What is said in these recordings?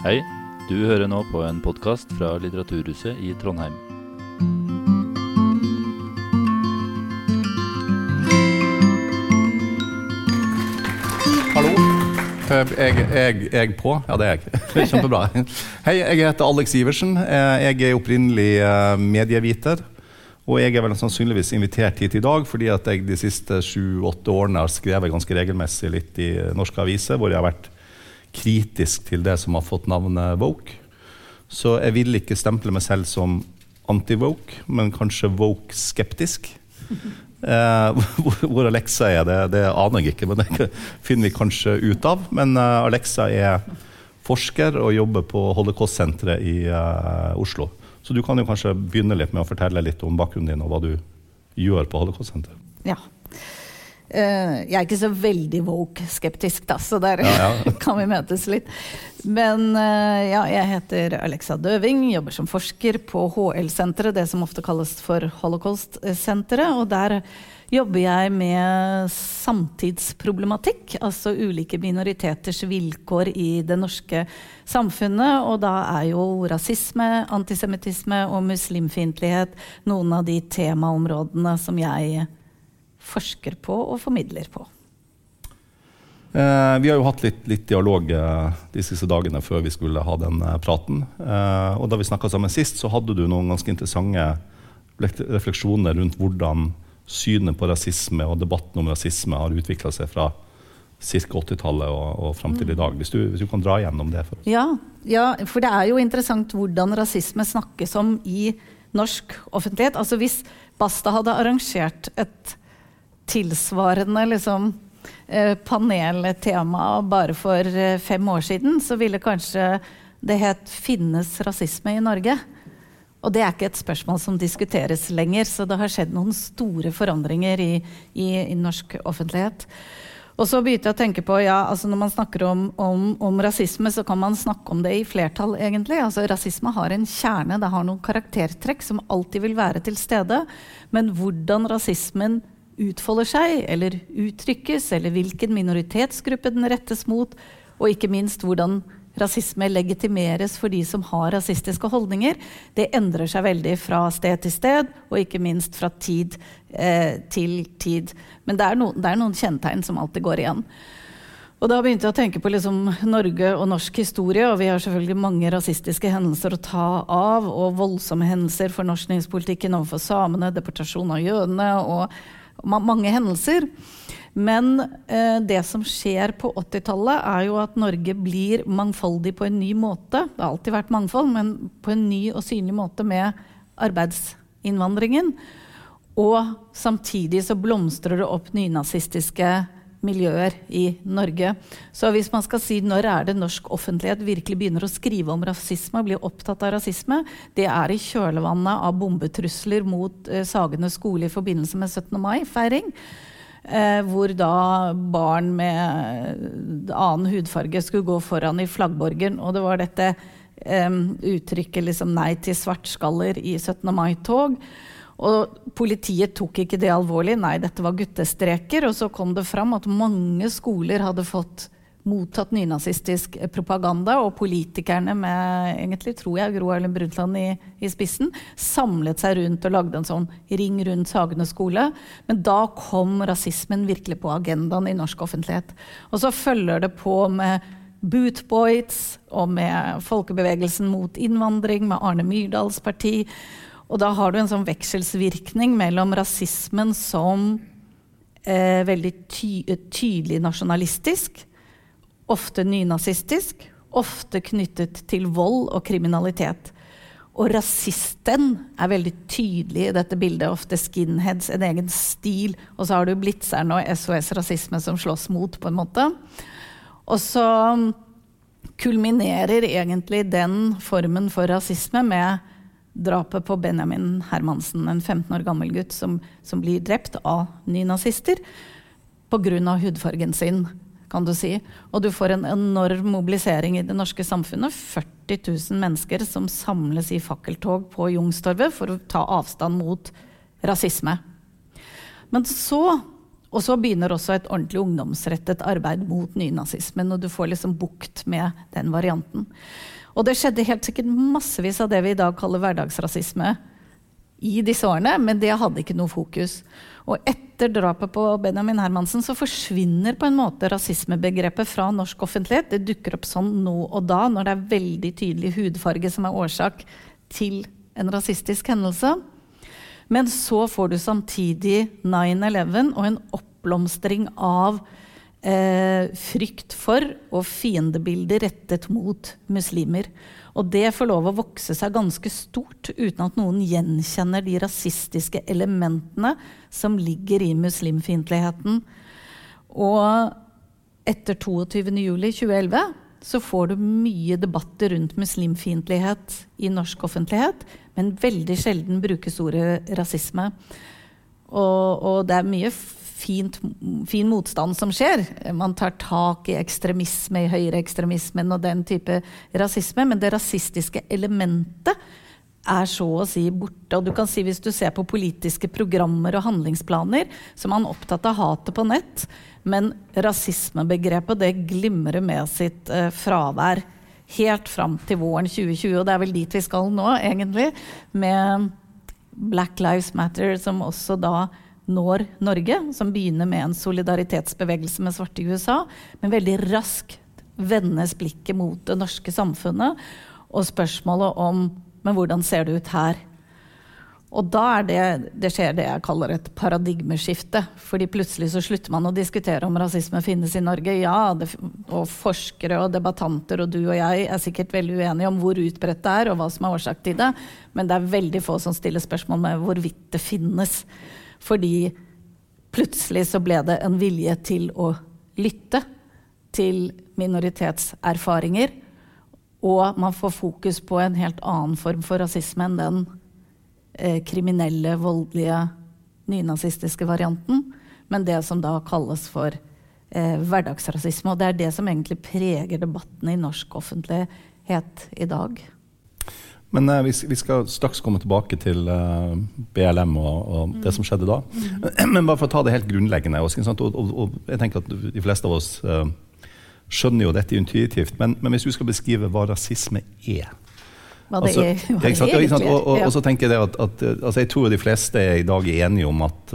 Hei, du hører nå på en podkast fra Litteraturhuset i Trondheim. Hallo. er Jeg, jeg, jeg på? Ja, det er jeg. Kjempebra. Hei, jeg heter Alex Iversen. Eh, Jeg er opprinnelig eh, medieviter. Og jeg er vel sannsynligvis invitert hit i dag fordi at jeg de siste sju-åtte årene har skrevet ganske regelmessig litt i norske aviser, hvor jeg har vært kritisk til det som har fått navnet Woke. Så jeg vil ikke stemple meg selv som anti-woke, men kanskje woke-skeptisk. Eh, hvor, hvor Alexa er, det, det aner jeg ikke, men det finner vi kanskje ut av. Men eh, Alexa er forsker og jobber på Holocaust-senteret i eh, Oslo. Så du kan jo kanskje begynne litt med å fortelle litt om bakgrunnen din og hva du gjør på Holocaust-senteret. Ja. Eh, jeg er ikke så veldig woke-skeptisk, da, så der Ja, kan vi møtes litt. Men eh, ja, jeg heter Alexa Døving, jobber som forsker på HL-senteret, det som ofte kalles for Holocaust-senteret. Og der jobber jeg med samtidsproblematikk, altså ulike minoriteters vilkår i det norske samfunnet. Og da er jo rasisme, antisemittisme og muslimfiendtlighet noen av de temaområdene som jeg forsker på og formidler på. Eh, vi har jo hatt litt, litt dialog eh, de siste dagene før vi skulle ha den eh, praten. Eh, og da vi snakka sammen sist, så hadde du noen ganske interessante refleksjoner rundt hvordan synet på rasisme og debatten om rasisme har utvikla seg fra ca. 80-tallet og, og fram til i dag. Hvis du, hvis du kan dra gjennom det for oss. Ja, ja, for det er jo interessant hvordan rasisme snakkes om i norsk offentlighet. Altså Hvis Basta hadde arrangert et tilsvarende liksom, eh, paneltema bare for eh, fem år siden, så ville kanskje det het 'Finnes rasisme i Norge'? Og det er ikke et spørsmål som diskuteres lenger, så det har skjedd noen store forandringer i, i, i norsk offentlighet. Og så begynte jeg å tenke på, ja, altså Når man snakker om, om, om rasisme, så kan man snakke om det i flertall, egentlig. Altså Rasisme har en kjerne, det har noen karaktertrekk som alltid vil være til stede. Men hvordan rasismen utfolder seg, eller uttrykkes, eller hvilken minoritetsgruppe den rettes mot, og ikke minst hvordan rasisme legitimeres for de som har rasistiske holdninger, det endrer seg veldig fra sted til sted, og ikke minst fra tid eh, til tid. Men det er, no, det er noen kjennetegn som alltid går igjen. Og da begynte jeg å tenke på liksom Norge og norsk historie, og vi har selvfølgelig mange rasistiske hendelser å ta av, og voldsomme hendelser, fornorskningspolitikken overfor samene, deportasjon av jødene og mange hendelser. Men eh, det som skjer på 80-tallet, er jo at Norge blir mangfoldig på en ny måte. Det har alltid vært mangfold, men på en ny og synlig måte med arbeidsinnvandringen. Og samtidig så blomstrer det opp nynazistiske miljøer i Norge. Så hvis man skal si når er det norsk offentlighet virkelig begynner å skrive om rasisme og blir opptatt av rasisme, det er i kjølvannet av bombetrusler mot eh, Sagene skole i forbindelse med 17. mai-feiring. Eh, hvor da barn med annen hudfarge skulle gå foran i flaggborgen. Og det var dette eh, uttrykket liksom 'nei til svartskaller' i 17. mai-tog. Og politiet tok ikke det alvorlig. Nei, dette var guttestreker. Og så kom det fram at mange skoler hadde fått mottatt nynazistisk propaganda, og politikerne med egentlig, tror jeg, Gro Harlem Brundtland i, i, spissen, samlet seg rundt og lagde en sånn ring rundt Sagene skole. Men da kom rasismen virkelig på agendaen i norsk offentlighet. Og så følger det på med Bootboys og med folkebevegelsen mot innvandring, med Arne Myrdals parti. Og da har du en sånn vekselsvirkning mellom rasismen som eh, veldig ty tydelig nasjonalistisk, ofte nynazistisk, ofte knyttet til vold og kriminalitet. Og rasisten er veldig tydelig i dette bildet. Ofte skinheads, en egen stil. Og så har du blitzerne og SOS Rasisme som slåss mot, på en måte. Og så kulminerer egentlig den formen for rasisme med drapet på Benjamin Hermansen, en 15 år gammel gutt som, som blir drept av nynazister pga. hudfargen sin, kan du si. Og du får en enorm mobilisering i det norske samfunnet. 40 000 mennesker som samles i fakkeltog på Jungstorget for å ta avstand mot rasisme. Men så Og så begynner også et ordentlig ungdomsrettet arbeid mot nynazismen. Og du får liksom bukt med den varianten. Og det skjedde helt sikkert massevis av det vi i dag kaller hverdagsrasisme i disse årene, men det hadde ikke noe fokus. Og etter drapet på Benjamin Hermansen så forsvinner på en måte rasismebegrepet fra norsk offentlighet. Det dukker opp sånn nå og da, når det er veldig tydelig hudfarge som er årsak til en rasistisk hendelse. Men så får du samtidig 9-11 og en oppblomstring av eh, frykt for og fiendebilder rettet mot muslimer. Og det får lov å vokse seg ganske stort uten at noen gjenkjenner de rasistiske elementene som ligger i muslimfiendtligheten. Og etter 22.07.2011 så får du mye debatter rundt muslimfiendtlighet i norsk offentlighet, men veldig sjelden brukes ordet rasisme. Og, og det er mye fint, fin motstand som skjer. Man tar tak i ekstremisme, i høyreekstremismen og den type rasisme. Men det rasistiske elementet er så å si borte. Og du kan si Hvis du ser på politiske programmer og handlingsplaner, så er man opptatt av hatet på nett. Men rasismebegrepet det glimrer med sitt eh, fravær helt fram til våren 2020. Og det er vel dit vi skal nå, egentlig. Med Black Lives Matter, som også da når Norge, som begynner med en solidaritetsbevegelse med svarte i USA, men veldig raskt vendes blikket mot det norske samfunnet og spørsmålet om men hvordan ser det ut her? Og da er det, det skjer det jeg kaller et paradigmeskifte. fordi plutselig så slutter man å diskutere om rasisme finnes i Norge. Ja, det, og forskere og debattanter og du og jeg er sikkert veldig uenige om hvor utbredt det er, og hva som er årsak til det, men det er veldig få som stiller spørsmål med hvorvidt det finnes. Fordi plutselig så ble det en vilje til å lytte til minoritetserfaringer. Og man får fokus på en helt annen form for rasisme enn den eh, kriminelle, voldelige, nynazistiske varianten. Men det som da kalles for eh, hverdagsrasisme. Og det er det som egentlig preger debatten i norsk offentlighet i dag. Men uh, vi, vi, skal straks komme tilbake til eh, BLM og, og mm. det som skjedde da. Mm. Men bare for å ta det helt grunnleggende. Og, og, og, jeg tenker at De fleste av oss uh, skjønner jo dette intuitivt. Men, men, hvis du skal beskrive hva rasisme er Hva det altså, er, hva det er og, så tenker Jeg at, at altså, jeg tror de fleste er i dag er enige om at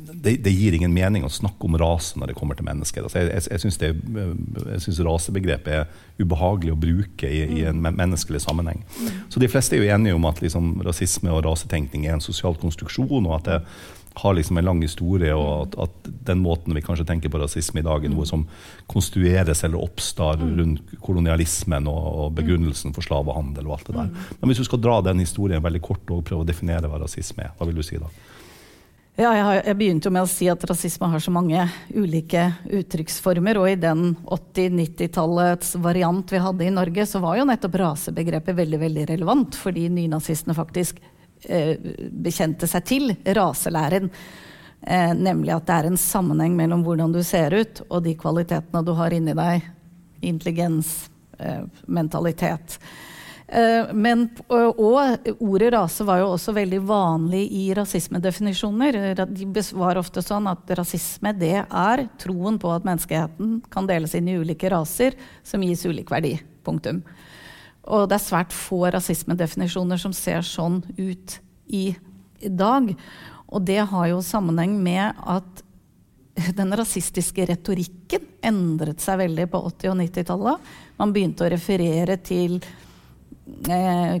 det, det, gir ingen mening å snakke om rase når det kommer til mennesker. Altså jeg jeg, jeg syns rasebegrepet er ubehagelig å bruke i, i en menneskelig sammenheng. Så De fleste er jo enige om at liksom, rasisme og rasetenkning er en sosial konstruksjon, og at det har liksom en lang historie, og at, at, den måten vi kanskje tenker på rasisme i dag, er noe som konstrueres eller oppstår rundt kolonialismen og, og begrunnelsen for slavehandel og alt det der. Men hvis du skal dra den historien veldig kort og prøve å definere hva rasisme er, hva vil du si da? Ja, jeg, har, jeg, begynte jo med å si at rasisme har så mange ulike uttrykksformer. Og i den 80-90-tallets variant vi hadde i Norge, så var jo nettopp rasebegrepet veldig veldig relevant. Fordi nynazistene faktisk eh, bekjente seg til raselæren. Eh, nemlig at det er en sammenheng mellom hvordan du ser ut, og de kvalitetene du har inni deg. Intelligens, eh, mentalitet. Eh, men, og ordet rase var jo også veldig vanlig i rasismedefinisjoner. De var ofte sånn at rasisme det er troen på at menneskeheten kan deles inn i ulike raser som gis ulik verdi. Punktum. Og det er svært få rasismedefinisjoner som ser sånn ut i dag. Og det har jo sammenheng med at den rasistiske retorikken endret seg veldig på 80- og 90-tallet. Man begynte å referere til eh,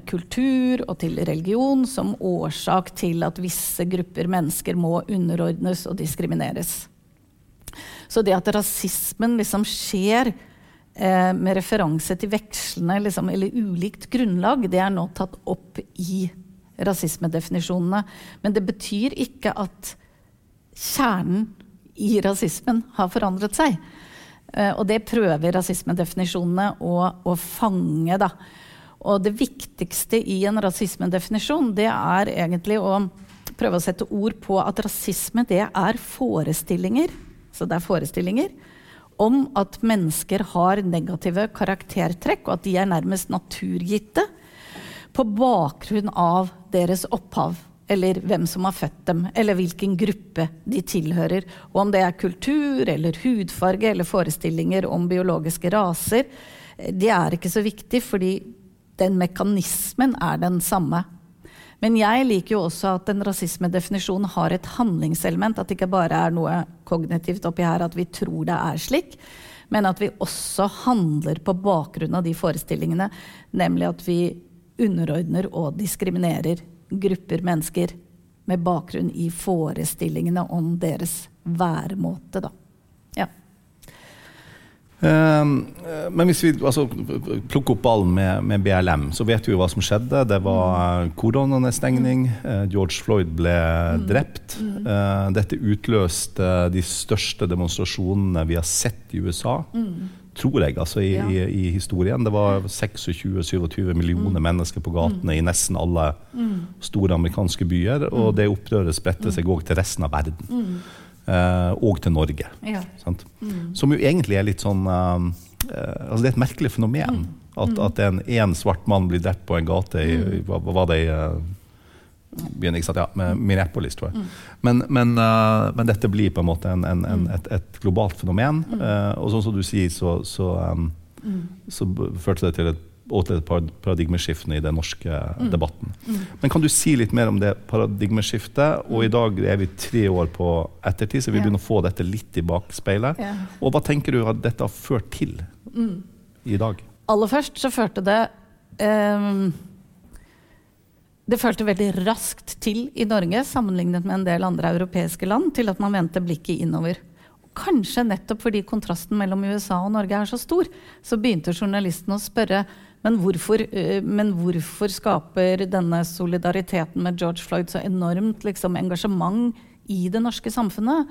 kultur og til religion som årsak til at visse grupper mennesker må underordnes og diskrimineres. Så det at rasismen liksom skjer eh, med referanse til vekslende liksom, eller ulikt grunnlag, det er nå tatt opp i rasismedefinisjonene. Men det betyr ikke at kjernen i rasismen har forandret seg. Eh, og det prøver rasismedefinisjonene å, å fange. da. Og det viktigste i en rasismedefinisjon, det er egentlig å prøve å sette ord på at rasisme, det er forestillinger. Så det er forestillinger om at mennesker har negative karaktertrekk, og at de er nærmest naturgitte på bakgrunn av deres opphav. eller hvem som har født dem, eller hvilken gruppe de tilhører. Og om det er kultur eller hudfarge eller forestillinger om biologiske raser, det er ikke så viktig, fordi den mekanismen er den samme. Men jeg liker jo også at en rasismedefinisjon har et handlingselement. At det ikke bare er noe kognitivt oppi her at vi tror det er slik, men at vi også handler på bakgrunn av de forestillingene. Nemlig at vi underordner og diskriminerer grupper mennesker med bakgrunn i forestillingene om deres væremåte. Da. Um, men hvis vi altså, plukker opp ballen med, med, BLM, så vet vi jo hva som skjedde. Det var koronanedstengning. Uh, George Floyd ble mm. drept. Uh, dette utløste de største demonstrasjonene vi har sett i USA. Mm tror jeg, altså i, ja. i, i, historien. Det var 26-27 millioner mm. mennesker på gatene mm. i nesten alle mm. store amerikanske byer. Og mm. det opprøret spredte seg òg mm. til resten av verden. Mm. Eh, og til Norge. Ja. Som jo egentlig er litt sånn uh, altså Det er et merkelig fenomen. At, at en, en svart mann blir drept på en gate i, hva, hva var det i uh, byen, ikke sant? Ja, med Minneapolis, tror jeg. Mm. Men, men, uh, men, dette blir på en måte en, en, en, et, et, globalt fenomen. Mm. Uh, og sånn som du sier, så, så, um, mm. så førte det til et, til et paradigmeskifte i den norske mm. debatten. Mm. Men kan du si litt mer om det paradigmeskiftet? Og i dag er vi tre år på ettertid, så vi begynner å få dette litt i bakspeilet. Ja. Og hva tenker du at dette har ført til mm. i dag? Aller først så førte det um det følte veldig raskt til i Norge, sammenlignet med en del andre europeiske land, til at man vendte blikket innover. Kanskje nettopp fordi kontrasten mellom USA og Norge er så stor, så begynte journalistene å spørre men hvorfor, eh, men hvorfor skaper denne solidariteten med George Floyd så enormt liksom, engasjement i det norske samfunnet?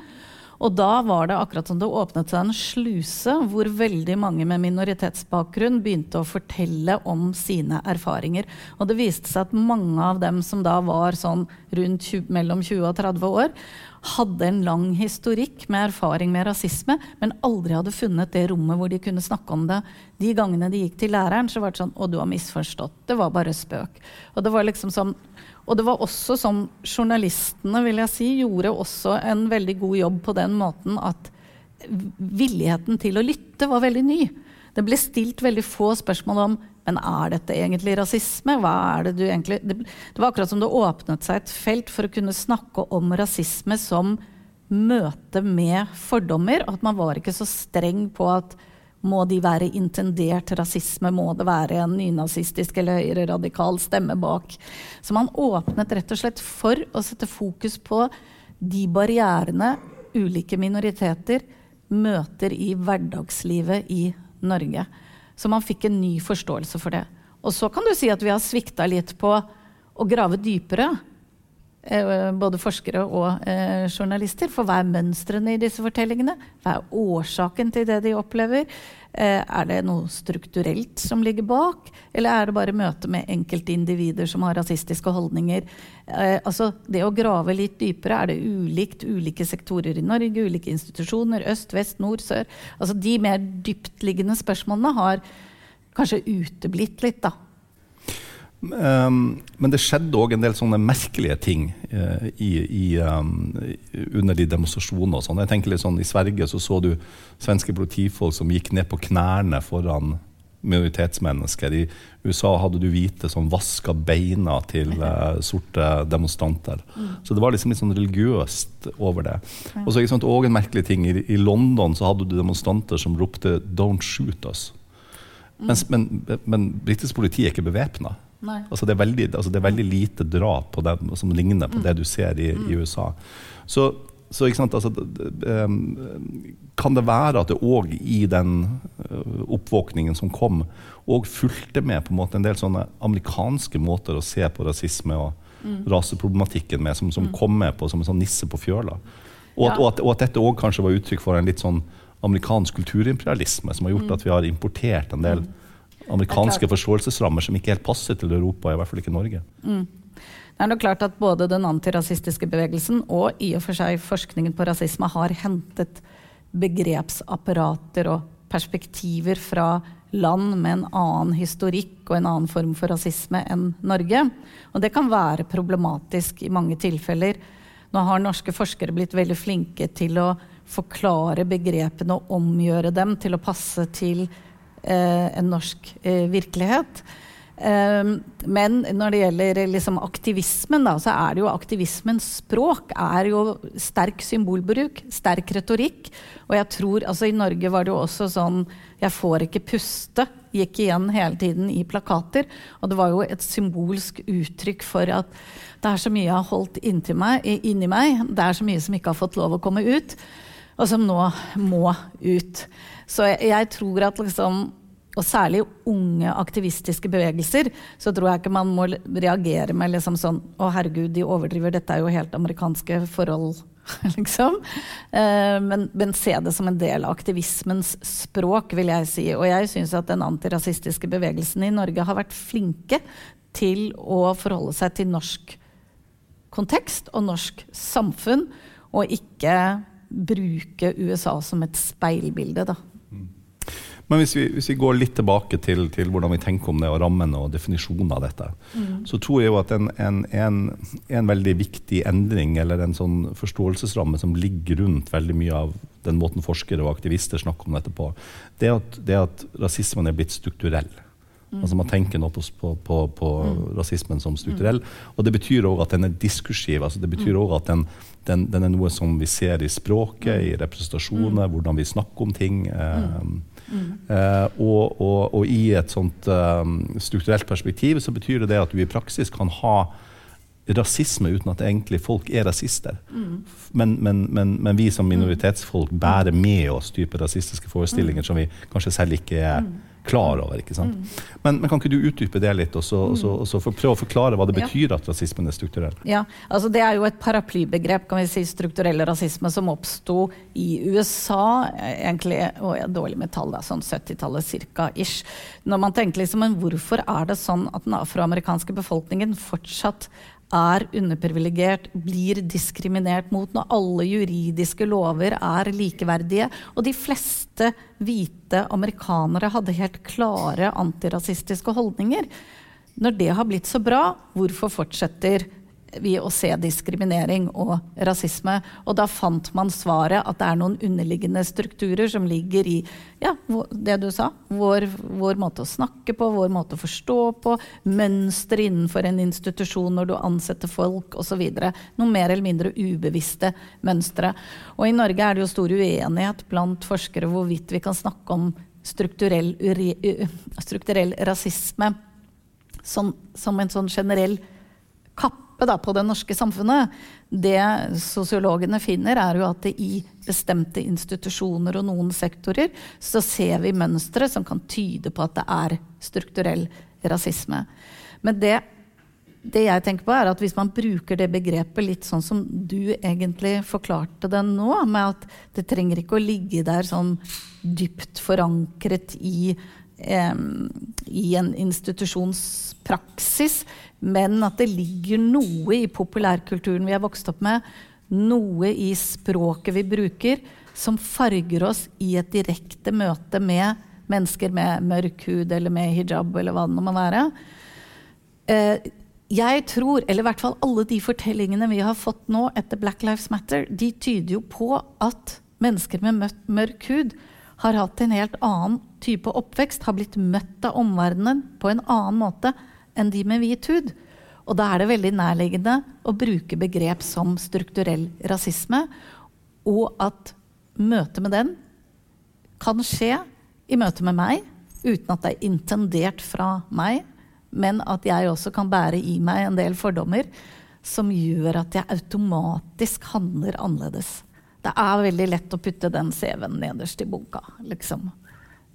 Og da var det akkurat som det åpnet seg en sluse hvor veldig mange med minoritetsbakgrunn begynte å fortelle om sine erfaringer. Og det viste seg at mange av dem som da var sånn rundt 20, mellom 20 og 30 år, hadde en lang historikk med erfaring med rasisme, men aldri hadde funnet det rommet hvor de kunne snakke om det. De gangene de gikk til læreren, så var det sånn Å, du har misforstått. Det var bare spøk. Og det var liksom sånn og det var også som journalistene vil jeg si, gjorde også en veldig god jobb på den måten at villigheten til å lytte var veldig ny. Det ble stilt veldig få spørsmål om men er dette egentlig rasisme. Hva er det du egentlig det, det var akkurat som det åpnet seg et felt for å kunne snakke om rasisme som møte med fordommer. At man var ikke så streng på at må de være intendert rasisme? Må det være en nynazistisk eller høyreradikal stemme bak? Så man åpnet rett og slett for å sette fokus på de barrierene ulike minoriteter møter i hverdagslivet i Norge. Så man fikk en ny forståelse for det. Og så kan du si at vi har svikta litt på å grave dypere. Eh, både forskere og eh, journalister. For hva er mønstrene i disse fortellingene? Hva er årsaken til det de opplever? Eh, er det noe strukturelt som ligger bak? Eller er det bare møte med enkeltindivider som har rasistiske holdninger? Eh, altså, det å grave litt dypere, er det ulikt ulike sektorer i Norge? Ulike institusjoner? Øst, vest, nord, sør? Altså, de mer dyptliggende spørsmålene har kanskje uteblitt litt, da. Um, men det skjedde òg en del sånne merkelige ting uh, i, i, um, under de demonstrasjonene. og sånn. Jeg tenker litt sånn, I Sverige så, så du svenske politifolk som gikk ned på knærne foran minoritetsmennesker. I USA hadde du hvite som vaska beina til uh, sorte demonstranter. Mm. Så det var liksom litt sånn religiøst over det. Og så òg en merkelig ting. I, I, London så hadde du demonstranter som ropte 'Don't shoot us'. Mm. Mens, men men britisk politi er ikke bevæpna. Altså det, er veldig, altså det er veldig lite drap på det, som ligner på mm. det du ser i, i mm. USA. Så, så altså, kan det være at det òg i den øh, oppvåkningen som kom, òg fulgte med på en måte en del sånne amerikanske måter å se på rasisme og mm. raseproblematikken med, som, som mm. kom med på som en sånn nisse på fjøla. Og, ja. og, at, og at, dette òg kanskje var uttrykk for en litt sånn amerikansk kulturimperialisme, som har gjort at vi har importert en del mm amerikanske forståelsesrammer som ikke helt passer til Europa, i hvert fall ikke Norge. Mm. Det er nok klart at både den antirasistiske bevegelsen og i og for seg forskningen på rasisme har hentet begrepsapparater og perspektiver fra land med en annen historikk og en annen form for rasisme enn Norge. Og det kan være problematisk i mange tilfeller. Nå har norske forskere blitt veldig flinke til å forklare begrepene og omgjøre dem til å passe til en norsk eh, virkelighet. Um, men når det gjelder liksom, aktivismen, da, så er det jo aktivismens språk er jo sterk symbolbruk, sterk retorikk. Og jeg tror, altså I Norge var det jo også sånn 'Jeg får ikke puste' gikk igjen hele tiden i plakater. Og det var jo et symbolsk uttrykk for at det er så mye jeg har holdt meg, inni meg. Det er så mye som ikke har fått lov å komme ut, og som nå må ut. Så jeg, jeg tror at liksom og særlig unge aktivistiske bevegelser, så tror jeg ikke man må reagere med liksom sånn Å, herregud, de overdriver, dette er jo helt amerikanske forhold, liksom. Eh, men, men, se det som en del av aktivismens språk, vil jeg si. Og jeg syns at den antirasistiske bevegelsen i Norge har vært flinke til å forholde seg til norsk kontekst og norsk samfunn, og ikke bruke USA som et speilbilde, da. Men hvis vi, hvis vi, går litt tilbake til, til, hvordan vi tenker om det og rammene og definisjonen av dette, mm. så tror jeg jo at en, en, en, en, veldig viktig endring, eller en sånn forståelsesramme som ligger rundt veldig mye av den måten forskere og aktivister snakker om dette på, det er at, det at rasismen er blitt strukturell. Mm. Altså Man tenker nå på, på, på, på mm. rasismen som strukturell. Mm. Og det betyr òg at den er diskursiv. altså Det betyr òg mm. at den, den, den, er noe som vi ser i språket, i representasjoner, hvordan vi snakker om ting. Eh, Uh, og, og, og, i et sånt um, strukturelt perspektiv så betyr det, det at du i praksis kan ha rasisme uten at egentlig folk er rasister. Mm. Men, men, men, men, vi som minoritetsfolk bærer med oss type rasistiske forestillinger mm. som vi kanskje selv ikke er mm klar over. ikke sant? Mm. Men, men, kan ikke du utdype det litt, og så, og så, og så for, prøve å forklare hva det betyr ja. at rasismen er strukturell? Ja, altså Det er jo et paraplybegrep, kan vi si, strukturell rasisme, som oppsto i USA, egentlig, og ja, dårlig med tall, sånn 70-tallet cirka, ish. Når man tenker liksom, men hvorfor er det sånn at den afroamerikanske befolkningen fortsatt er underprivilegert, blir diskriminert mot når alle juridiske lover er likeverdige. Og de fleste hvite amerikanere hadde helt klare antirasistiske holdninger. Når det har blitt så bra, hvorfor fortsetter vi å se diskriminering og rasisme. Og da fant man svaret at det er noen underliggende strukturer som ligger i ja, det du sa. Vår, vår måte å snakke på, vår måte å forstå på, mønster innenfor en institusjon når du ansetter folk osv. Noe mer eller mindre ubevisste mønstre. Og i Norge er det jo stor uenighet blant forskere hvorvidt vi kan snakke om strukturell, strukturell rasisme som, som en sånn generell kapp da, på det norske samfunnet, det sosiologene finner, er jo at det i bestemte institusjoner og noen sektorer så ser vi mønstre som kan tyde på at det er strukturell rasisme. Men det, det jeg tenker på er at hvis man bruker det begrepet litt sånn som du egentlig forklarte det nå, med at det trenger ikke å ligge der sånn dypt forankret i i en institusjonspraksis, men at det ligger noe i populærkulturen vi har vokst opp med, noe i språket vi bruker, som farger oss i et direkte møte med mennesker med mørk hud eller med hijab eller hva det nå må være. Eh, jeg tror, eller i hvert fall alle de fortellingene vi har fått nå etter Black Lives Matter, de tyder jo på at mennesker med mørk hud har hatt en helt annen type oppvekst, har blitt møtt av omverdenen på en annen måte enn de med hvit hud. Og da er det veldig nærliggende å bruke begrep som strukturell rasisme, og at møtet med den kan skje i møte med meg, uten at det er intendert fra meg, men at jeg også kan bære i meg en del fordommer som gjør at jeg automatisk handler annerledes det er veldig lett å putte den CV-en nederst i bunka. Liksom.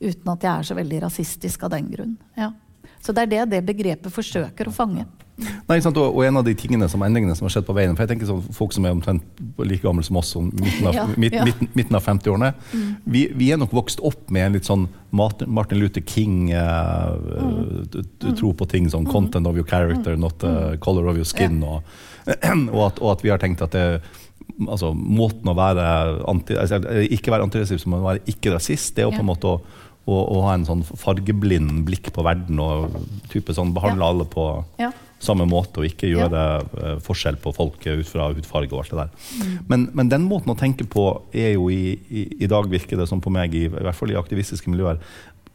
Uten at jeg er så veldig rasistisk av den grunn. Ja. Så det er det det begrepet forsøker å fange. Nei, og, og, en av de tingene som endringene som har skjedd på veien for jeg tenker sånn, Folk som er omtrent like gamle som oss, som midten av, ja, midt, ja. midten, midten av 50-årene mm. vi, vi, er nok vokst opp med en litt sånn Martin Luther King-tro eh, mm. på ting som sånn, 'content of your character, not the color of your skin'. Og, og, at, og, at, vi har tenkt at det altså, måten å være anti, altså, ikke være antirasist, men være ikke-rasist, det er jo på en måte å, og, og ha en sånn fargeblind blikk på verden og type sånn behandle Ja. alle på Ja. samme måte, og ikke gjøre ja. forskjell på folk ut fra hudfarge og alt det der. Men, men den måten å tenke på er jo i, i, i dag, virker det som på meg, i, i hvert fall i aktivistiske miljøer,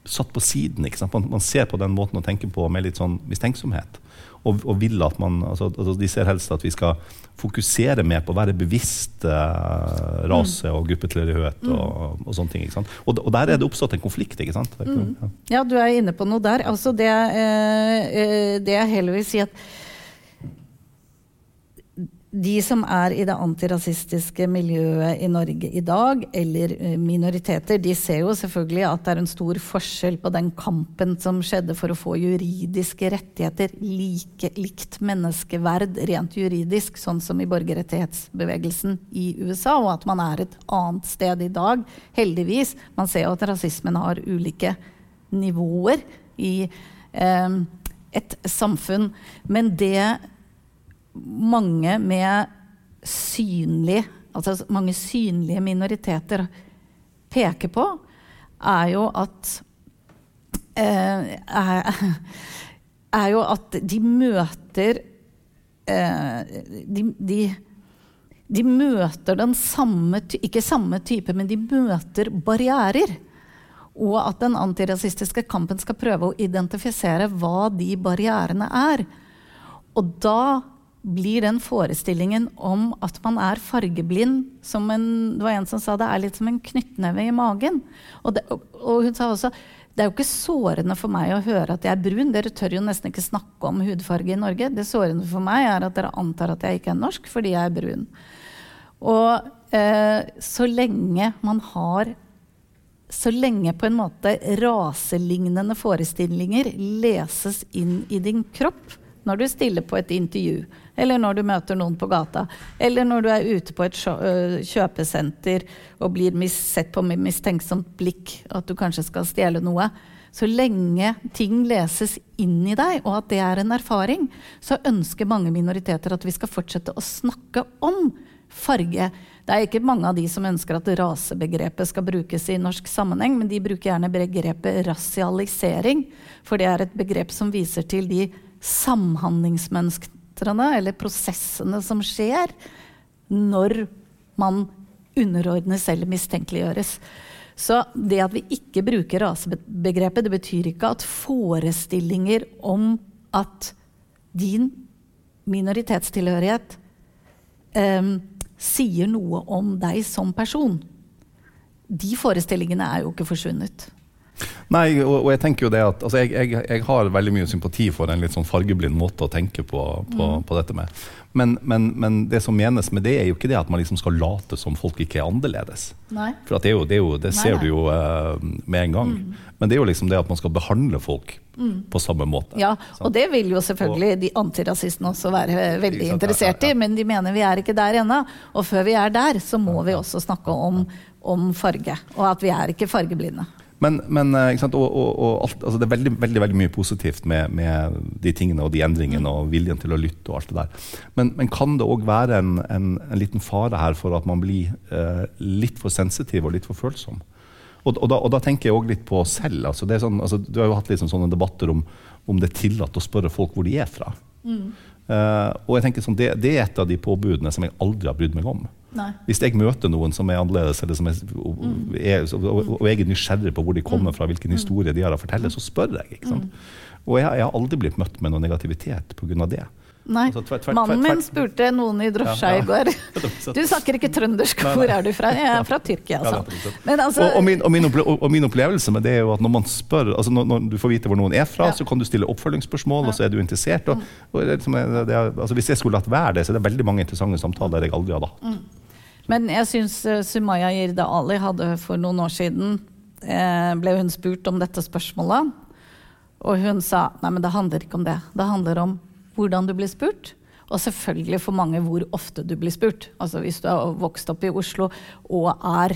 satt på siden. Man, man ser på den måten å tenke på med litt sånn mistenksomhet. Og, og vil at man, altså, altså De ser helst at vi skal fokusere mer på å være bevisst eh, rase og gruppetilhørighet og, og sånne ting. ikke? Og, og der er det oppstått en konflikt. ikke sant? Er ja. Ja, du er inne på noe der. Altså det, eh, eh, det jeg heller vil si at de som er i det antirasistiske miljøet i Norge i dag, eller eh, minoriteter, de ser jo selvfølgelig at det er en stor forskjell på den kampen som skjedde for å få juridiske rettigheter, like, likt menneskeverd rent juridisk, sånn som i borgerrettighetsbevegelsen i USA, og at man er et annet sted i dag, heldigvis. Man ser jo at rasismen har ulike nivåer i eh, et samfunn. Men det mange med synlig, altså mange synlige minoriteter peker på, er jo at eh, er, er jo at de møter eh, de, de, de møter den samme Ikke samme type, men de møter barrierer. Og at den antirasistiske kampen skal prøve å identifisere hva de barrierene er. Og da blir den forestillingen om at man er fargeblind som en, Det var en som sa det er litt som en knyttneve i magen. Og, det, og, hun sa også det er jo ikke sårende for meg å høre at jeg er brun. Dere tør jo nesten ikke snakke om hudfarge i Norge. Det sårende for meg er at dere antar at jeg ikke er norsk fordi jeg er brun. Og eh, så lenge man har så lenge på en måte raselignende forestillinger leses inn i din kropp når du stiller på et intervju, eller når du møter noen på gata, eller når du er ute på et øh, kjøpesenter og blir sett på med mistenksomt blikk at du kanskje skal stjele noe. Så lenge ting leses inn i deg, og at det er en erfaring, så ønsker mange minoriteter at vi skal fortsette å snakke om farge. Det er ikke mange av de som ønsker at rasebegrepet skal brukes i norsk sammenheng, men de bruker gjerne begrepet rasialisering, for det er et begrep som viser til de samhandlingsmønstrene, eller prosessene som skjer når man underordnes eller mistenkeliggjøres. Så det at vi ikke bruker rasebegrepet, det betyr ikke at forestillinger om at din minoritetstilhørighet em, sier noe om deg som person. De forestillingene er jo ikke forsvunnet. Nei, og, og jeg tenker jo det at altså jeg, jeg, jeg har veldig mye sympati for en litt sånn fargeblind måte å tenke på, på, på dette med. Men, men, men det som menes med det, er jo ikke det at man liksom skal late som folk ikke er annerledes. Nei. For at det, jo, det, jo, det ser nei. du jo uh, med en gang. Men det er jo liksom det at man skal behandle folk på samme måte. Ja, Sant? og det vil jo selvfølgelig de antirasistene også være veldig sant, interessert i, men de mener vi er ikke der ennå. Og før vi er der, så må vi også snakke om, om farge, og at vi er ikke fargeblinde. Men, men eh? Og, og, og alt, altså det er veldig, veldig, veldig mye positivt med, med de tingene og de endringene og viljen til å lytte og alt det der. Men, men kan det òg være en, en, en liten fare her for at man blir eh, litt for sensitiv og litt for følsom? Og, og, da, da tenker jeg òg litt på selv. Altså det sånn, altså du har jo hatt sånn, sånne debatter om, om det er tillatt å spørre folk hvor de er fra. Eh, og jeg tenker sånn, det, det er et av de påbudene som jeg aldri har brydd meg om. Nei. Hvis jeg møter noen som er annerledes, eller som er, og, er, og, og jeg er nysgjerrig på hvor de kommer fra, hvilken historie de har å fortelle, så spør jeg. ikke sant? Og jeg, jeg har aldri blitt møtt med noe negativitet pga. det. Nei. Altså, tvert- tvert- Mannen min spurte noen i drosja Ja, ja. i går Du snakker ikke trøndersk, hvor er du fra? Jeg er fra Tyrkia, altså. altså og, og, min, og, min og, min opplevelse med det er jo at når man spør, altså når, når du får vite hvor noen er fra, Ja. så kan du stille oppfølgingsspørsmål, og så er du interessert. Og, og det liksom, det altså hvis jeg skulle latt være det, så er det veldig mange interessante samtaler jeg aldri hadde hatt. Men jeg syns uh, Sumaya Jirde Ali hadde for noen år siden eh, ble hun spurt om dette spørsmålet. Og hun sa nei, men det handler ikke om det. Det handler om hvordan du blir spurt. Og selvfølgelig for mange hvor ofte du blir spurt. Altså Hvis du er vokst opp i Oslo og er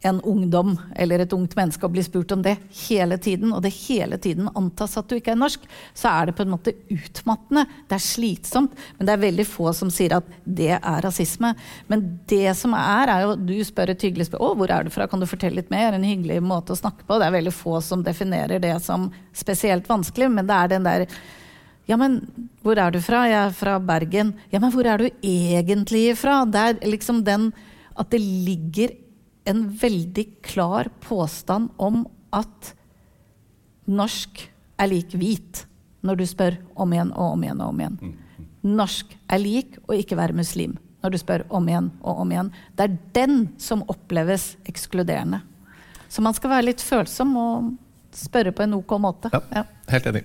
en ungdom eller et ungt menneske og blir spurt om det hele tiden, og det hele tiden antas at du ikke er norsk, så er det på en måte utmattende. Det er slitsomt. Men det er veldig få som sier at det er rasisme. Men det som er, er jo Du spør et hyggelig spørsmål. 'Å, hvor er du fra? Kan du fortelle litt mer?' En hyggelig måte å snakke på. Det er veldig få som definerer det som spesielt vanskelig, men det er den der ja, men hvor er du fra? Jeg er fra Bergen. Ja, men hvor er du egentlig fra? Det er liksom den at det ligger en veldig klar påstand om at norsk er lik hvit, når du spør om igjen og om igjen og om igjen. Norsk er lik å ikke være muslim, når du spør om igjen og om igjen. Det er den som oppleves ekskluderende. Så man skal være litt følsom og spørre på en ok måte. Ja, ja. Helt enig.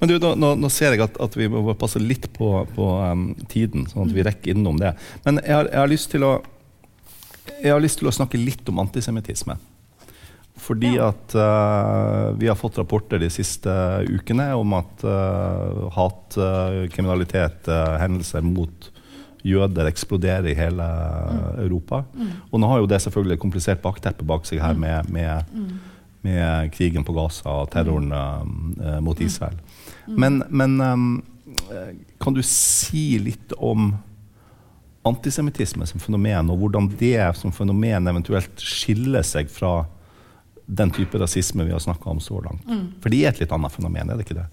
Men du, nå, nå, ser jeg at, at, vi må passe litt på, på um, tiden, sånn at vi rekker innom det. Men jeg har, jeg har lyst til å jeg har lyst til å snakke litt om antisemittisme. Fordi ja. at uh, vi har fått rapporter de siste ukene om at uh, hat, uh, hendelser mot jøder, eksploderer i hele mm. Europa. Mm. Og nå har jo det selvfølgelig et komplisert bakteppe bak seg her mm. med, med, mm. med, krigen på Gaza og terroren uh, mot mm. Israel. Men, men um, kan du si litt om antisemittisme som fenomen, og hvordan det som fenomen eventuelt skiller seg fra den type rasisme vi har snakka om så langt. Mm. For det er et litt annet fenomen, er det ikke det?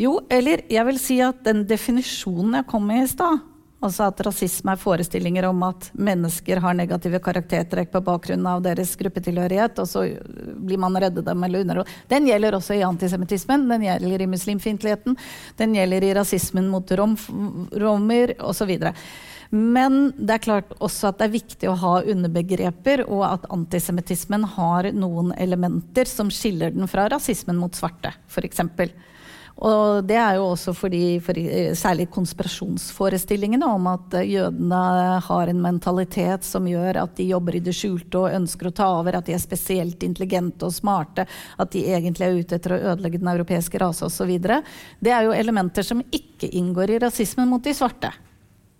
Jo, eller jeg vil si at den definisjonen jeg kom med i stad, altså at rasisme er forestillinger om at mennesker har negative karaktertrekk på bakgrunn av deres gruppetilhørighet, og så blir man redde dem eller under Den gjelder også i antisemittismen, den gjelder i muslimfiendtligheten, den gjelder i rasismen mot rom, romer osv. Men det er klart også at det er viktig å ha underbegreper, og at antisemittismen har noen elementer som skiller den fra rasismen mot svarte, f.eks. Og det er jo også fordi for, særlig konspirasjonsforestillingene om at jødene har en mentalitet som gjør at de jobber i det skjulte og ønsker å ta over, at de er spesielt intelligente og smarte, at de egentlig er ute etter å ødelegge den europeiske rase osv. Det er jo elementer som ikke inngår i rasismen mot de svarte.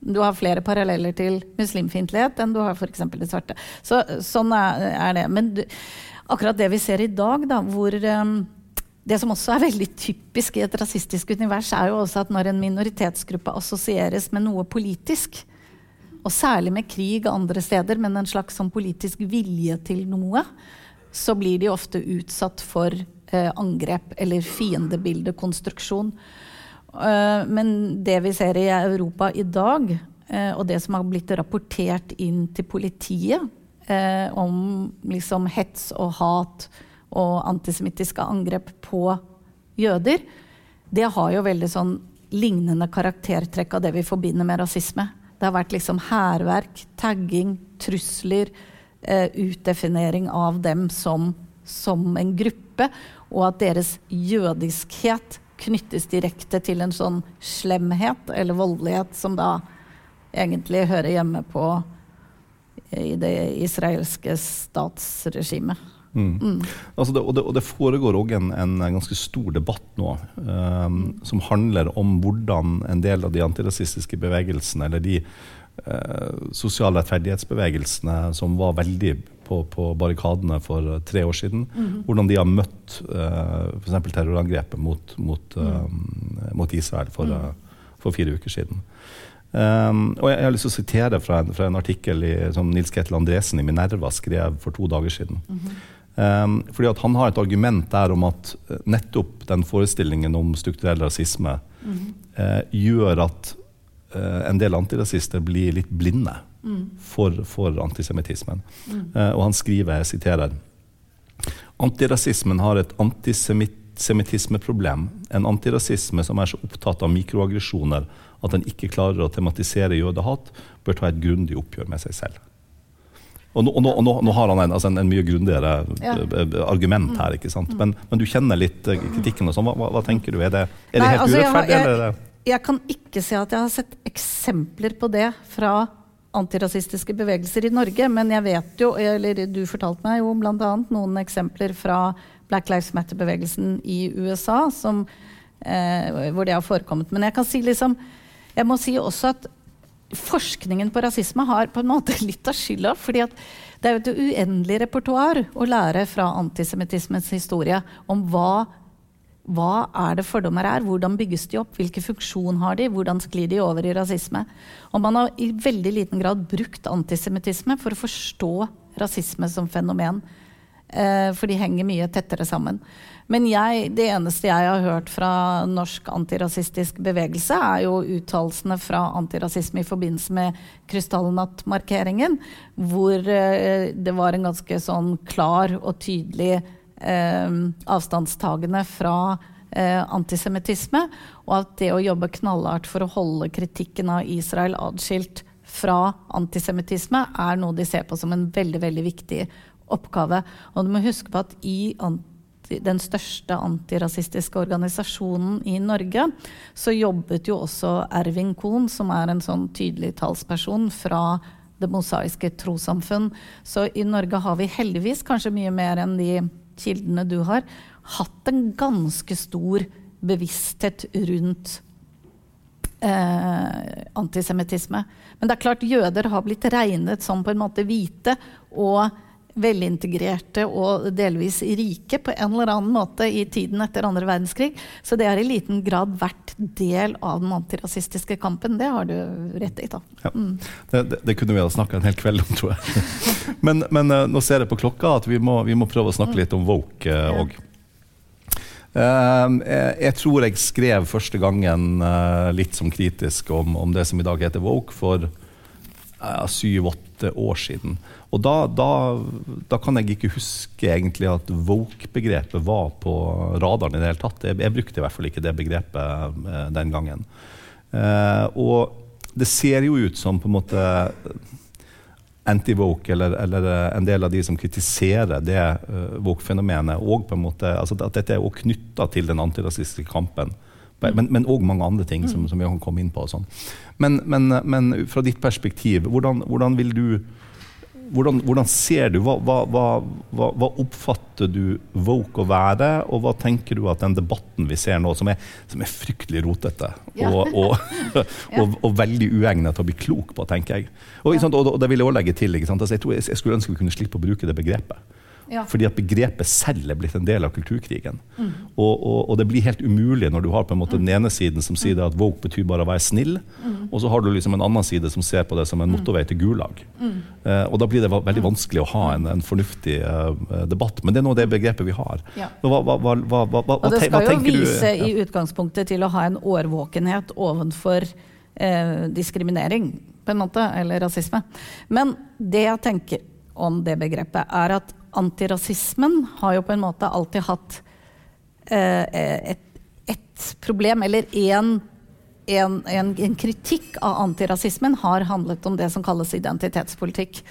Du har flere paralleller til muslimfiendtlighet enn du har f.eks. det svarte. Så, sånn er, det. Men du, akkurat det vi ser i dag, da, hvor um, det som også er veldig typisk i et rasistisk univers, er jo også at når en minoritetsgruppe assosieres med noe politisk, og særlig med krig andre steder, men en slags sånn politisk vilje til noe, så blir de ofte utsatt for eh, angrep eller fiendebildekonstruksjon. Eh, men det vi ser i Europa i dag, eh, og det som har blitt rapportert inn til politiet eh, om liksom hets og hat og antisemittiske angrep på jøder, det har jo veldig sånn lignende karaktertrekk av det vi forbinder med rasisme. Det har vært liksom hærverk, tagging, trusler, utdefinering av dem som, som en gruppe, og at deres jødiskhet knyttes direkte til en sånn slemhet eller voldelighet som da egentlig hører hjemme på i det israelske statsregimet. Mm. Mm. Altså det, og, det, og, det, foregår òg en, en, ganske stor debatt nå um, som handler om hvordan en del av de antirasistiske bevegelsene, eller de uh, sosiale rettferdighetsbevegelsene som var veldig på, på barrikadene for eh, tre år siden. Mm -hmm. Hvordan de har møtt uh, eh, f.eks. terrorangrepet mot, mot, uh, mot Israel for, uh, for, fire uker siden. Um, og jeg, jeg, har lyst til å sitere fra en, fra en artikkel i, som Nils Ketil Andresen i Minerva skrev for to dager siden. Mm -hmm. um, fordi at Han har et argument der om at nettopp den forestillingen om strukturell rasisme mm -hmm. gjør at en del antirasister blir litt blinde for, for antisemittismen. Mm. Uh, og han skriver, jeg siterer Antirasismen har et antisemittismeproblem. En antirasisme som er så opptatt av mikroaggresjoner at den ikke klarer å tematisere jødehat, bør ta et grundig oppgjør med seg selv. Og nå, og nå, nå, nå har han en, altså en, en mye grundigere ja. Eh, argument her. ikke sant? Men, men, du kjenner litt eh, kritikken. og sånn. Hva, hva, tenker du? Er det, er det Nei, helt altså, urettferdig? Jeg, jeg, jeg, kan ikke se at jeg har sett eksempler på det fra antirasistiske bevegelser i Norge. Men jeg vet jo, eller du fortalte meg jo bl.a. noen eksempler fra Black Lives Matter-bevegelsen i USA som, eh, hvor det har forekommet. Men jeg kan si liksom Jeg må si også at forskningen på rasisme har på en måte litt av skylda. fordi det er jo et uendelig repertoar å lære fra antisemittismens historie om hva, hva er det fordommer er, hvordan bygges de opp, hvilken funksjon har de, hvordan sklir de over i rasisme. Og man har i veldig liten grad brukt antisemittisme for å forstå rasisme som fenomen. Eh, for de henger mye tettere sammen. Men jeg, det eneste jeg har hørt fra norsk antirasistisk bevegelse, er jo uttalelsene fra antirasisme i forbindelse med krystallnattmarkeringen, hvor eh, det var en ganske sånn klar og tydelig avstandstagende fra eh, antisemittisme, og at det å jobbe knallhardt for å holde kritikken av Israel atskilt fra antisemittisme er noe de ser på som en veldig, veldig viktig oppgave. Og du må huske på at i den største antirasistiske organisasjonen i Norge, så jobbet jo også Ervin Kohn, som er en sånn tydelig talsperson fra Det mosaiske trossamfunn. Så i Norge har vi heldigvis, kanskje mye mer enn de kildene du har, hatt en ganske stor bevissthet rundt eh, antisemittisme. Men det er klart jøder har blitt regnet som på en måte hvite og velintegrerte og delvis rike på en eller annen måte i tiden etter andre verdenskrig. Så det har i liten grad vært del av den antirasistiske kampen. Det har du rett i. da. Ja. Mm. Det, det, det, kunne vi ha snakka en hel kveld om, tror jeg. men, men uh, nå ser jeg på klokka at vi må, vi må prøve å snakke litt om woke òg. Uh, uh, jeg, jeg, tror jeg skrev første gangen uh, litt som kritisk om, om, det som i dag heter woke, for syv-åtte år siden. Og da, da, da, kan jeg ikke huske egentlig at woke-begrepet var på radaren i det hele tatt. Jeg, jeg, brukte i hvert fall ikke det begrepet eh, den gangen. Eh, og det ser jo ut som på en måte anti-woke, eller, eller, en del av de som kritiserer det uh, woke-fenomenet, og på en måte, altså at dette er knytta til den antirasistiske kampen. Men òg mange andre ting som, som vi kan komme inn på. Sånn. Men, men, men, fra ditt perspektiv, hvordan, hvordan vil du hvordan, hvordan, ser du hva, hva, hva, hva, oppfatter du woke å være, og hva tenker du at den debatten vi ser nå, som er, som er fryktelig rotete ja. og, og, og, og, veldig uegnet til å bli klok på, tenker jeg. Og, og det vil jeg også legge til. Altså, jeg, tror, jeg, skulle ønske vi kunne slippe å bruke det begrepet. Ja. Fordi at begrepet selv er blitt en del av kulturkrigen. Mm. Og, og, og, det blir helt umulig når du har på en måte den ene siden som sier at woke betyr bare å være snill, mm. og så har du liksom en annen side som ser på det som en mm. motorvei til Gulag. Mm. Uh, og da blir det veldig vanskelig å ha en, en fornuftig eh, debatt. Men det er nå det begrepet vi har. Ja. Hva, hva, hva, og det skal jo vise du, i utgangspunktet til å ha en årvåkenhet ovenfor eh, diskriminering, på en måte, eller rasisme. Men det jeg tenker om det begrepet, er at antirasismen har jo på en måte alltid hatt eh, et, et, problem, eller én en, en, en, kritikk av antirasismen har handlet om det som kalles identitetspolitikk.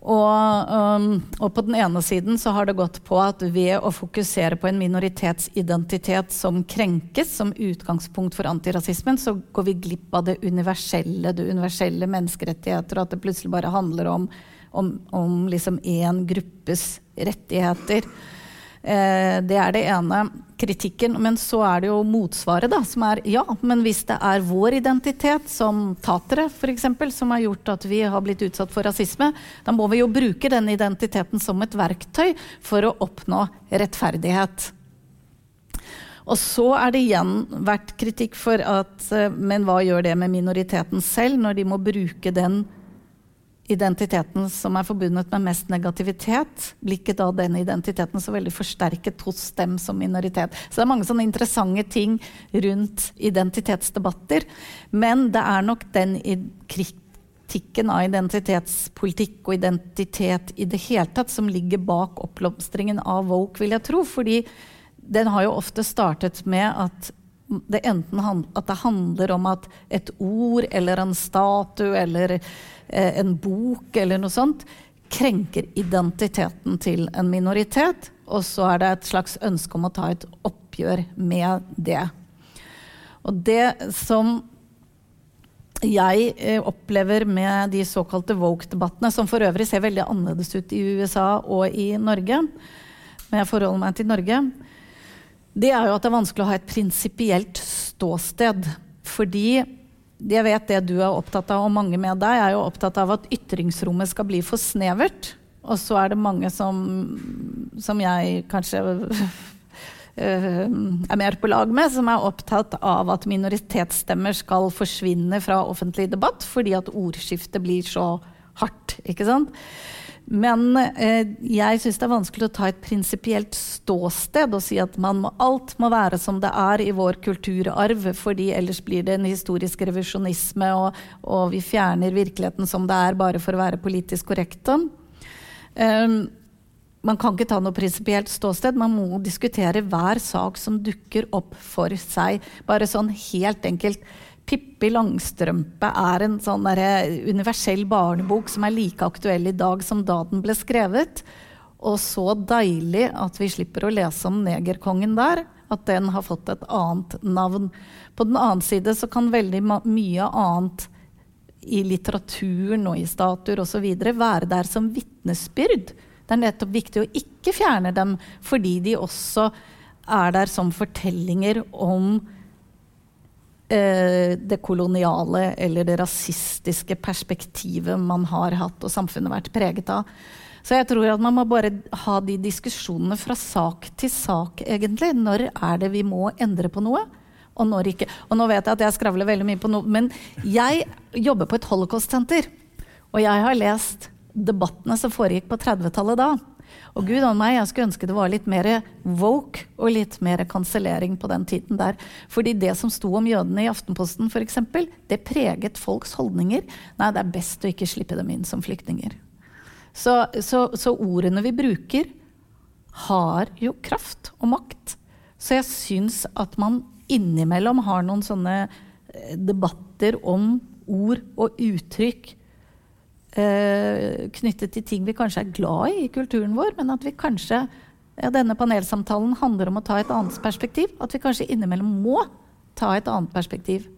Og, um, og, på den ene siden så har det gått på at ved å fokusere på en minoritetsidentitet som krenkes som utgangspunkt for antirasismen, så går vi glipp av det universelle, det universelle menneskerettigheter, og at det plutselig bare handler om om, om liksom én gruppes rettigheter. Eh, det er det ene kritikken. Men så er det jo motsvaret, da, som er ja, men hvis det er vår identitet, som tatere f.eks., som har gjort at vi har blitt utsatt for rasisme, da må vi jo bruke den identiteten som et verktøy for å oppnå rettferdighet. Og så er det igjen vært kritikk for at eh, Men hva gjør det med minoriteten selv, når de må bruke den identiteten som er forbundet med mest negativitet, blir ikke da den identiteten så veldig forsterket hos dem som minoritet. Så det er mange sånne interessante ting rundt identitetsdebatter. Men det er nok den kritikken av identitetspolitikk og identitet i det hele tatt som ligger bak oppblomstringen av woke, vil jeg tro. fordi den har jo ofte startet med at det enten at det handler om at et ord eller en statue eller en bok eller noe sånt krenker identiteten til en minoritet, og så er det et slags ønske om å ta et oppgjør med det. Og det som jeg eh, opplever med de såkalte woke-debattene, som for øvrig ser veldig annerledes ut i USA og i Norge, men jeg forholder meg til Norge, det er jo at det er vanskelig å ha et prinsipielt ståsted. Fordi jeg vet det du er opptatt av, og mange med deg, er jo opptatt av at ytringsrommet skal bli for snevert. Og så er det mange som, som jeg kanskje eh, er mer på lag med, som er opptatt av at minoritetsstemmer skal forsvinne fra offentlig debatt fordi at ordskiftet blir så hardt. ikke sant? Men eh, jeg syns det er vanskelig å ta et prinsipielt ståsted og si at må, alt må være som det er i vår kulturarv, fordi ellers blir det en historisk revisjonisme, og, og vi fjerner virkeligheten som det er, bare for å være politisk korrekte. Um, man kan ikke ta noe prinsipielt ståsted. Man må diskutere hver sak som dukker opp for seg. Bare sånn helt enkelt. Pippi Langstrømpe er en sånn universell barnebok som er like aktuell i dag som da den ble skrevet. Og så deilig at vi slipper å lese om negerkongen der. At den har fått et annet navn. På den annen side så kan veldig mye annet i litteraturen og i statuer osv. være der som vitnesbyrd. Det er nettopp viktig å ikke fjerne dem fordi de også er der som fortellinger om det koloniale eller det rasistiske perspektivet man har hatt og samfunnet vært preget av. Så jeg tror at man må bare ha de diskusjonene fra sak til sak, egentlig. Når er det vi må endre på noe? Og når ikke. Og nå vet jeg at jeg skravler veldig mye på noe, men jeg jobber på et holocaust-senter. Og jeg har lest debattene som foregikk på 30-tallet da. Og gud an meg, jeg skulle ønske det var litt mer woke og litt mer kansellering på den tiden der. Fordi det som sto om jødene i Aftenposten, f.eks., det preget folks holdninger. Nei, det er best å ikke slippe dem inn som flyktninger. Så, så, så ordene vi bruker, har jo kraft og makt. Så jeg syns at man innimellom har noen sånne eh, debatter om ord og uttrykk knyttet til ting vi kanskje er glad i i kulturen vår, men at vi kanskje ja, denne panelsamtalen handler om å ta et annet perspektiv. At vi kanskje innimellom må ta et annet perspektiv.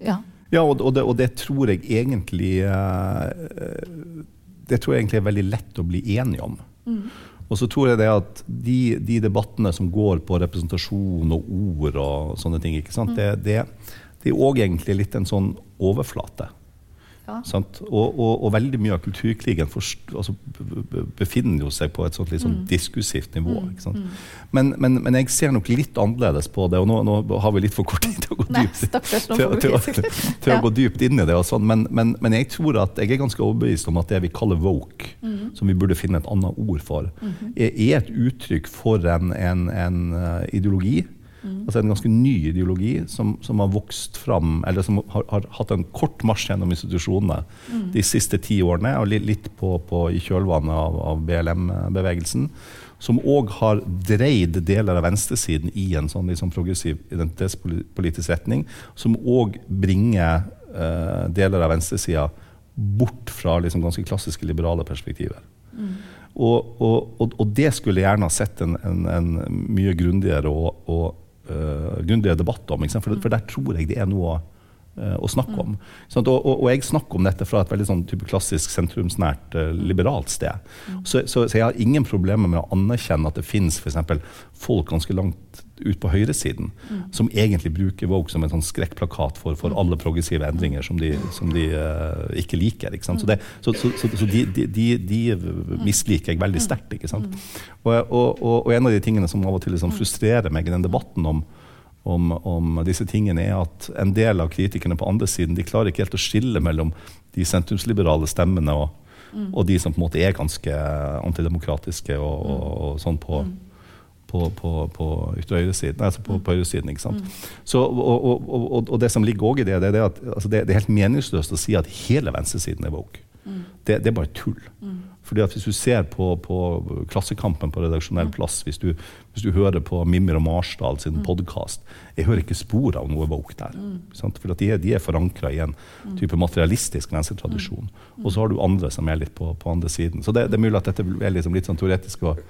Ja, ja og, og, det, og, det, tror jeg egentlig eh, Det tror jeg egentlig er veldig lett å bli enig om. Mm. Og så tror jeg det at de, de, debattene som går på representasjon og ord og sånne ting, ikke mm. det, det, det er òg egentlig litt en sånn overflate. Ja. Og, og, og, veldig mye av kulturkrigen forst, altså, befinner jo seg på et sånt sånn mm. diskursivt nivå. Mm. mm. Men, men, men, jeg ser nok litt annerledes på det, og nå, nå har vi litt for kort tid til å gå dypt, til, til, til, å gå dypt inn i det. Sånn. Men, men, jeg tror at jeg er ganske overbevist om at det vi kaller woke, mm. som vi burde finne et annet ord for, -hmm. er, er, et uttrykk for en, en, en uh, ideologi Mm. Altså en ganske ny ideologi som, som, har vokst fram, eller som har, har hatt en kort marsj gjennom institusjonene mm. de siste ti årene, og litt, på, på, i kjølvannet av, av BLM-bevegelsen. Som òg har dreid deler av venstresiden i en sånn liksom progressiv identitetspolitisk retning. Som òg bringer uh, deler av venstresida bort fra liksom ganske klassiske liberale perspektiver. Mm. Og, og, og, og, det skulle jeg gjerne ha sett en, en, en mye grundigere og, og uh, grundigere debatt om. For, for, der tror jeg det er noe å snakke om. Sånn, og, og, og, jeg snakker om dette fra et veldig sånn type klassisk sentrumsnært, uh, liberalt sted. Så, så, så, jeg har ingen problemer med å anerkjenne at det fins folk ganske langt ut på høyresiden mm. som egentlig bruker Vogue som en sånn skrekkplakat for, for alle progressive endringer som de, som de uh, ikke liker. Ikke så, det, så, så de, de, de, misliker jeg veldig sterkt. Og, og, og, en av de tingene som av og til liksom frustrerer meg i den debatten om, om, om, disse tingene, er at en del av kritikerne på andre siden de klarer ikke helt å skille mellom de sentrumsliberale stemmene og, mm. og de som på en måte er ganske antidemokratiske og, og, og sånn på, mm. på, på, på høyresiden. Altså på, på høyresiden, ikke sant? Mm. Så, og, og, det som ligger òg i det, det er at altså det, det, er helt meningsløst å si at hele venstresiden er woke. Mm. Det, det, er bare tull. Fordi at Hvis du ser på, på Klassekampen på redaksjonell mm. plass, hvis du, hvis du hører på Mimmer og Marsdal sin mm. podkast Jeg hører ikke spor av noe woke der. Mm. For de er, de er forankra i en mm. type materialistisk venstretradisjon. Mm. Og så har du andre som er litt på, på andre siden. Så det, det, er mulig at dette er liksom litt sånn teoretisk og,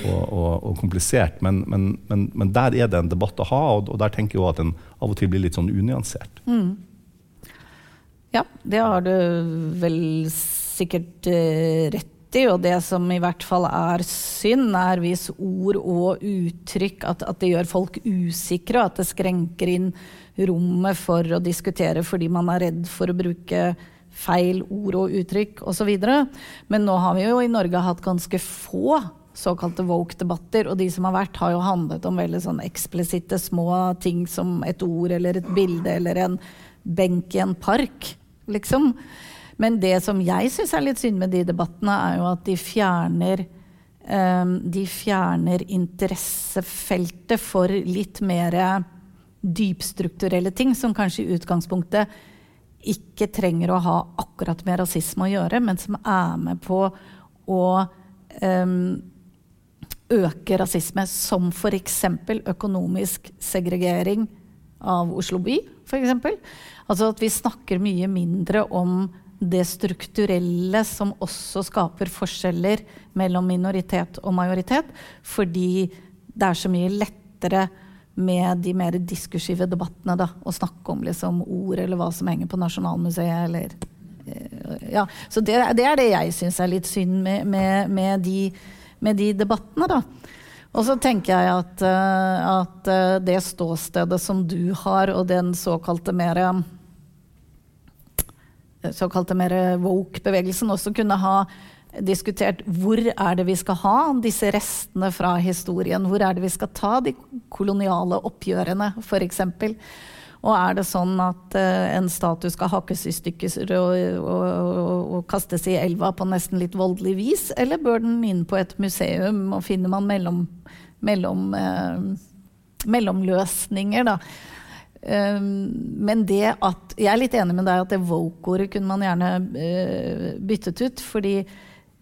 og, og, og komplisert, men, men, men, men, der er det en debatt å ha, og, og der tenker jeg at den av og til blir litt sånn unyansert. Mm. Ja, det har du vel sikkert eh, rett riktig, og det som i hvert fall er synd, er hvis ord og uttrykk at, at det gjør folk usikre, og at det skrenker inn rommet for å diskutere fordi man er redd for å bruke feil ord og uttrykk osv. Men nå har vi jo i Norge hatt ganske få såkalte woke-debatter, og de som har vært, har jo handlet om veldig sånn eksplisitte små ting som et ord eller et bilde eller en benk i en park, liksom. Men det som jeg syns er litt synd med de debattene, er jo at de fjerner um, De fjerner interessefeltet for litt mer dypstrukturelle ting, som kanskje i utgangspunktet ikke trenger å ha akkurat med rasisme å gjøre, men som er med på å um, øke rasisme, som f.eks. økonomisk segregering av Oslo by. Eksempel. altså at vi snakker mye mindre om det strukturelle som også skaper forskjeller mellom minoritet og majoritet, fordi det er så mye lettere med de mer diskursive debattene da, å snakke om liksom, ord eller hva som henger på Nasjonalmuseet. Eller, eh, ja. Så det, det, er det jeg syns er litt synd med, med, med, de, med de, debattene. Da. Og så tenker jeg at, uh, at uh, det ståstedet som du har, og den såkalte mer såkalte mer woke-bevegelsen også kunne ha diskutert hvor er det vi skal ha disse restene fra historien. Hvor er det vi skal ta de koloniale oppgjørene, f.eks. Og er det sånn at uh, en statue skal hakkes i stykker og, og, og, og, kastes i elva på nesten litt voldelig vis, eller bør den inn på et museum, og finner man mellom, mellom, uh, mellomløsninger, da? Um, men det at Jeg er litt enig med deg at det woke-ordet kunne man gjerne uh, byttet ut. fordi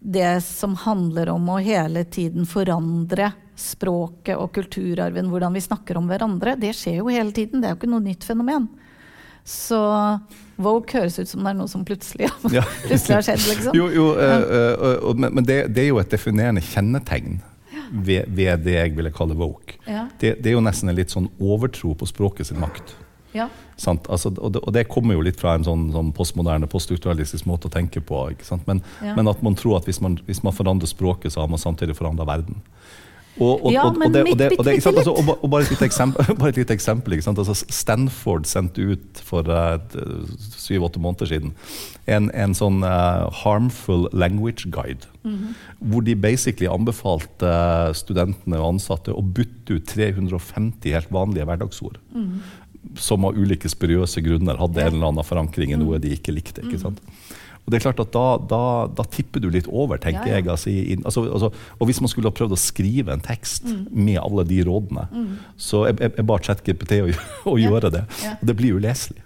det som handler om å hele tiden forandre språket og kulturarven, hvordan vi snakker om hverandre, det skjer jo hele tiden. Det er jo ikke noe nytt fenomen. Så woke høres ut som det er noe som plutselig, ja. plutselig har skjedd. Liksom. Jo, jo øh, øh, men det, det, er jo et definerende kjennetegn ved, ved det jeg ville kalle woke. Ja. Det, det, er jo nesten en litt sånn overtro på språket sin makt. Ja. Altså, og, det, og, det, kommer jo litt fra en sånn, sånn postmoderne, poststrukturalistisk måte å tenke på. Men, ja. men, at man tror at hvis man, hvis man forandrer språket, så har man samtidig forandra verden. Og, og, ja, men det, bitte, bitte. Altså, og, bare et lite eksempel. bare et lite eksempel altså, Stanford sendte ut for syv-åtte uh, måneder siden en, en sånn uh, harmful language guide. Mm -hmm. Hvor de basically anbefalte uh, studentene og ansatte å bytte ut 350 helt vanlige hverdagsord. Mm -hmm som av ulike spuriøse grunner hadde en eller annen forankring i noe de ikke likte. ikke sant? Og det er klart at Da, da, da tipper du litt over, tenker ja, ja. jeg. Altså, i, altså, altså, og Hvis man skulle ha prøvd å skrive en tekst mm. med alle de rådene, mm. så jeg, jeg, jeg ba ChatGPT å, å ja. gjøre det. Og det blir uleselig.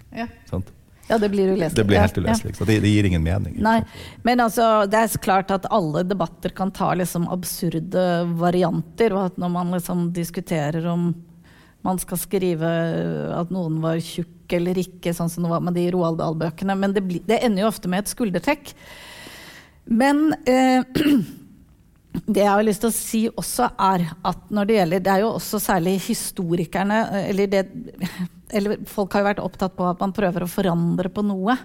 Sant? Ja, det blir uleselig. Det blir helt uleselig. Ja. Det, det, gir ingen mening. Nei, Men altså, det er klart at alle debatter kan ta liksom absurde varianter. Og at når man liksom diskuterer om man skal skrive at noen var tjukk eller ikke, sånn som det var med de Roald Dahl-bøkene. Men det, blir, det, ender jo ofte med et skuldertrekk. Men eh, det jeg har lyst til å si også, er at når det gjelder Det er jo også særlig historikerne eller, det, eller folk har jo vært opptatt på at man prøver å forandre på noe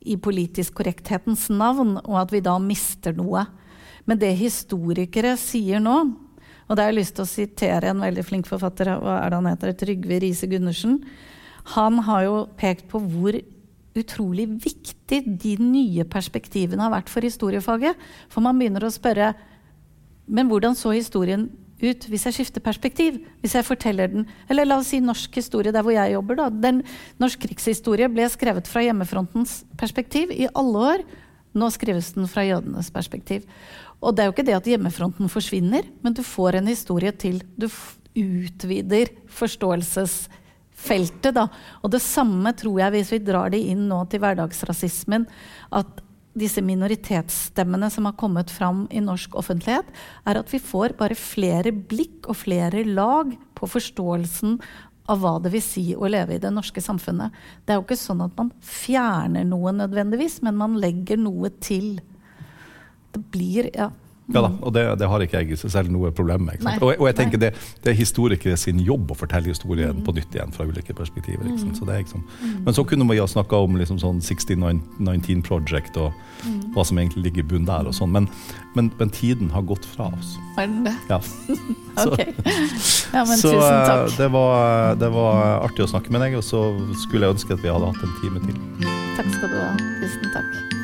i politisk korrekthetens navn, og at vi da mister noe. Men det historikere sier nå, og da har jeg lyst til å sitere en veldig flink forfatter, hva er det han heter, Trygve Riise Gundersen. Han har jo pekt på hvor utrolig viktig de nye perspektivene har vært for historiefaget. For man begynner å spørre Men hvordan så historien ut hvis jeg skifter perspektiv? Hvis jeg forteller den Eller la oss si norsk historie, der hvor jeg jobber. da. Den Norsk krigshistorie ble skrevet fra hjemmefrontens perspektiv i alle år. Nå skrives den fra jødenes perspektiv. Og det er jo ikke det at hjemmefronten forsvinner, men du får en historie til. Du utvider forståelsesfeltet, da. Og det samme tror jeg, hvis vi drar det inn nå til hverdagsrasismen, at disse minoritetsstemmene som har kommet fram i norsk offentlighet, er at vi får bare flere blikk og flere lag på forståelsen av hva det vil si å leve i det norske samfunnet. Det er jo ikke sånn at man fjerner noe nødvendigvis, men man legger noe til det blir Ja. Ja da, og det, det har ikke jeg selv noe problem med. Og, og jeg tenker det, det er historikere sin jobb å fortelle historien på nytt igjen fra ulike perspektiver. Sant? Så det liksom, Men så kunne man jo ha snakka om liksom sånn 1619 Project og hva som egentlig ligger i bunnen der. og sånn, men, men, men tiden har gått fra oss. Er den det? Ja. Så- Ok. Ja, men så tusen eh, takk. Det, var, det var artig å snakke med deg, og så skulle jeg ønske at vi hadde hatt en time til. Takk skal du ha. Tusen takk.